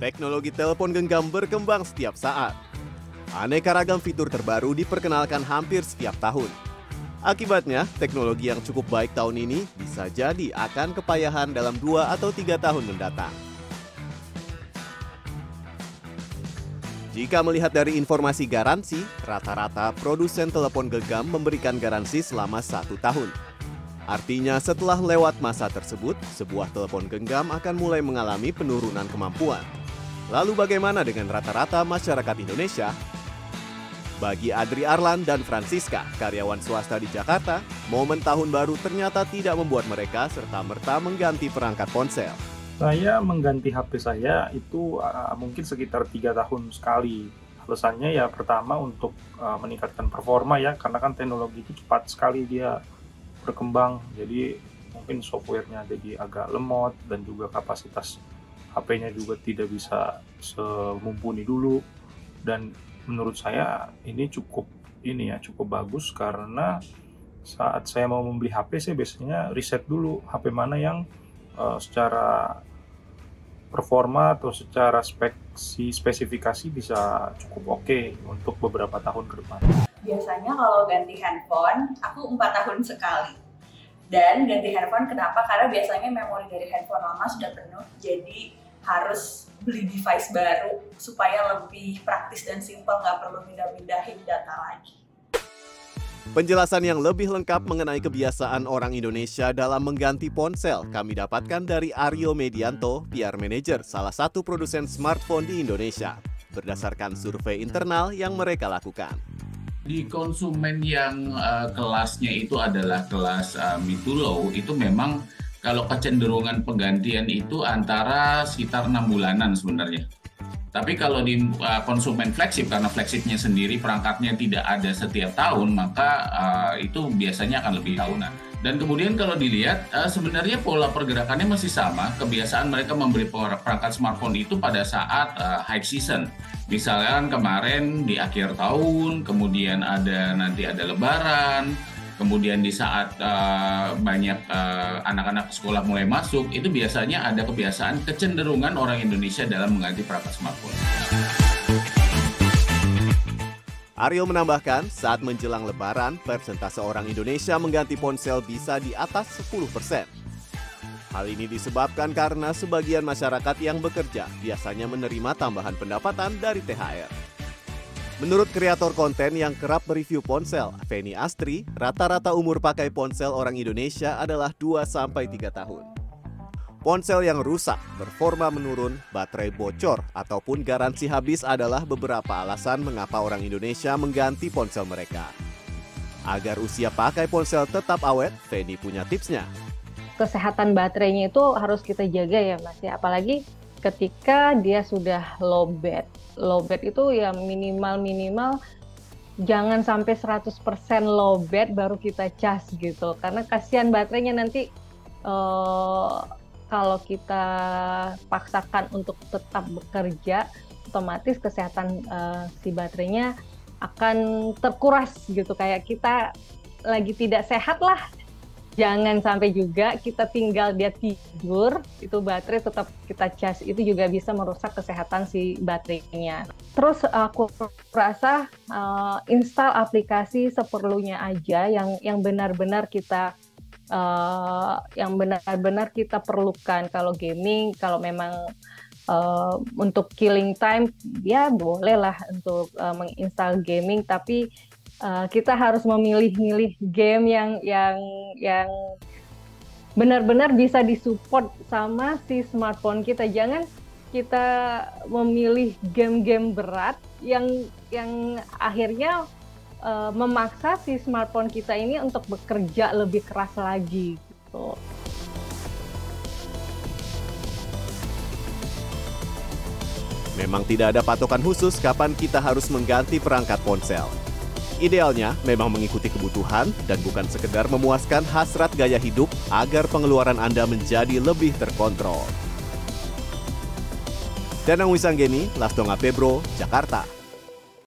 Teknologi telepon genggam berkembang setiap saat. Aneka ragam fitur terbaru diperkenalkan hampir setiap tahun. Akibatnya, teknologi yang cukup baik tahun ini bisa jadi akan kepayahan dalam dua atau tiga tahun mendatang. Jika melihat dari informasi garansi, rata-rata produsen telepon genggam memberikan garansi selama satu tahun. Artinya setelah lewat masa tersebut, sebuah telepon genggam akan mulai mengalami penurunan kemampuan. Lalu bagaimana dengan rata-rata masyarakat Indonesia? Bagi Adri Arlan dan Francisca, karyawan swasta di Jakarta, momen tahun baru ternyata tidak membuat mereka serta-merta mengganti perangkat ponsel. Saya mengganti HP saya itu uh, mungkin sekitar tiga tahun sekali. Alasannya ya pertama untuk uh, meningkatkan performa ya, karena kan teknologi itu cepat sekali dia berkembang. Jadi mungkin softwarenya jadi agak lemot dan juga kapasitas HP-nya juga tidak bisa semumpuni dulu dan menurut saya ini cukup ini ya cukup bagus karena saat saya mau membeli HP saya biasanya riset dulu HP mana yang uh, secara performa atau secara spek si spesifikasi bisa cukup oke okay untuk beberapa tahun ke depan. Biasanya kalau ganti handphone aku empat tahun sekali dan ganti handphone kenapa? Karena biasanya memori dari handphone lama sudah penuh, jadi harus beli device baru supaya lebih praktis dan simpel, nggak perlu pindah-pindahin data lagi. Penjelasan yang lebih lengkap mengenai kebiasaan orang Indonesia dalam mengganti ponsel kami dapatkan dari Aryo Medianto, PR Manager, salah satu produsen smartphone di Indonesia, berdasarkan survei internal yang mereka lakukan di konsumen yang uh, kelasnya itu adalah kelas uh, mid to low itu memang kalau kecenderungan penggantian itu antara sekitar enam bulanan sebenarnya. Tapi kalau di uh, konsumen flagship karena flagshipnya sendiri perangkatnya tidak ada setiap tahun maka uh, itu biasanya akan lebih tahunan. Dan kemudian kalau dilihat uh, sebenarnya pola pergerakannya masih sama. Kebiasaan mereka membeli perangkat smartphone itu pada saat uh, high season. Misalnya kemarin di akhir tahun, kemudian ada nanti ada lebaran, kemudian di saat uh, banyak anak anak-anak sekolah mulai masuk, itu biasanya ada kebiasaan kecenderungan orang Indonesia dalam mengganti perangkat smartphone. Aryo menambahkan, saat menjelang lebaran, persentase orang Indonesia mengganti ponsel bisa di atas 10 persen. Hal ini disebabkan karena sebagian masyarakat yang bekerja biasanya menerima tambahan pendapatan dari THR. Menurut kreator konten yang kerap mereview ponsel, Feni Astri, rata-rata umur pakai ponsel orang Indonesia adalah 2-3 tahun. Ponsel yang rusak, performa menurun, baterai bocor, ataupun garansi habis adalah beberapa alasan mengapa orang Indonesia mengganti ponsel mereka. Agar usia pakai ponsel tetap awet, Feni punya tipsnya kesehatan baterainya itu harus kita jaga ya Mas ya. Apalagi ketika dia sudah low bed. Low bed itu ya minimal-minimal jangan sampai 100% low bed baru kita cas gitu. Karena kasihan baterainya nanti uh, kalau kita paksakan untuk tetap bekerja, otomatis kesehatan uh, si baterainya akan terkuras gitu kayak kita lagi tidak sehat lah jangan sampai juga kita tinggal dia tidur itu baterai tetap kita cas itu juga bisa merusak kesehatan si baterainya. Terus aku rasa uh, install aplikasi seperlunya aja yang yang benar-benar kita uh, yang benar-benar kita perlukan. Kalau gaming kalau memang uh, untuk killing time ya boleh lah untuk uh, menginstal gaming tapi uh, kita harus memilih-milih game yang yang yang benar-benar bisa disupport sama si smartphone kita. Jangan kita memilih game-game berat yang yang akhirnya uh, memaksa si smartphone kita ini untuk bekerja lebih keras lagi gitu. Memang tidak ada patokan khusus kapan kita harus mengganti perangkat ponsel. Idealnya memang mengikuti kebutuhan dan bukan sekedar memuaskan hasrat gaya hidup agar pengeluaran Anda menjadi lebih terkontrol. Danang Wisanggeni, Lastonga Pebro, Jakarta.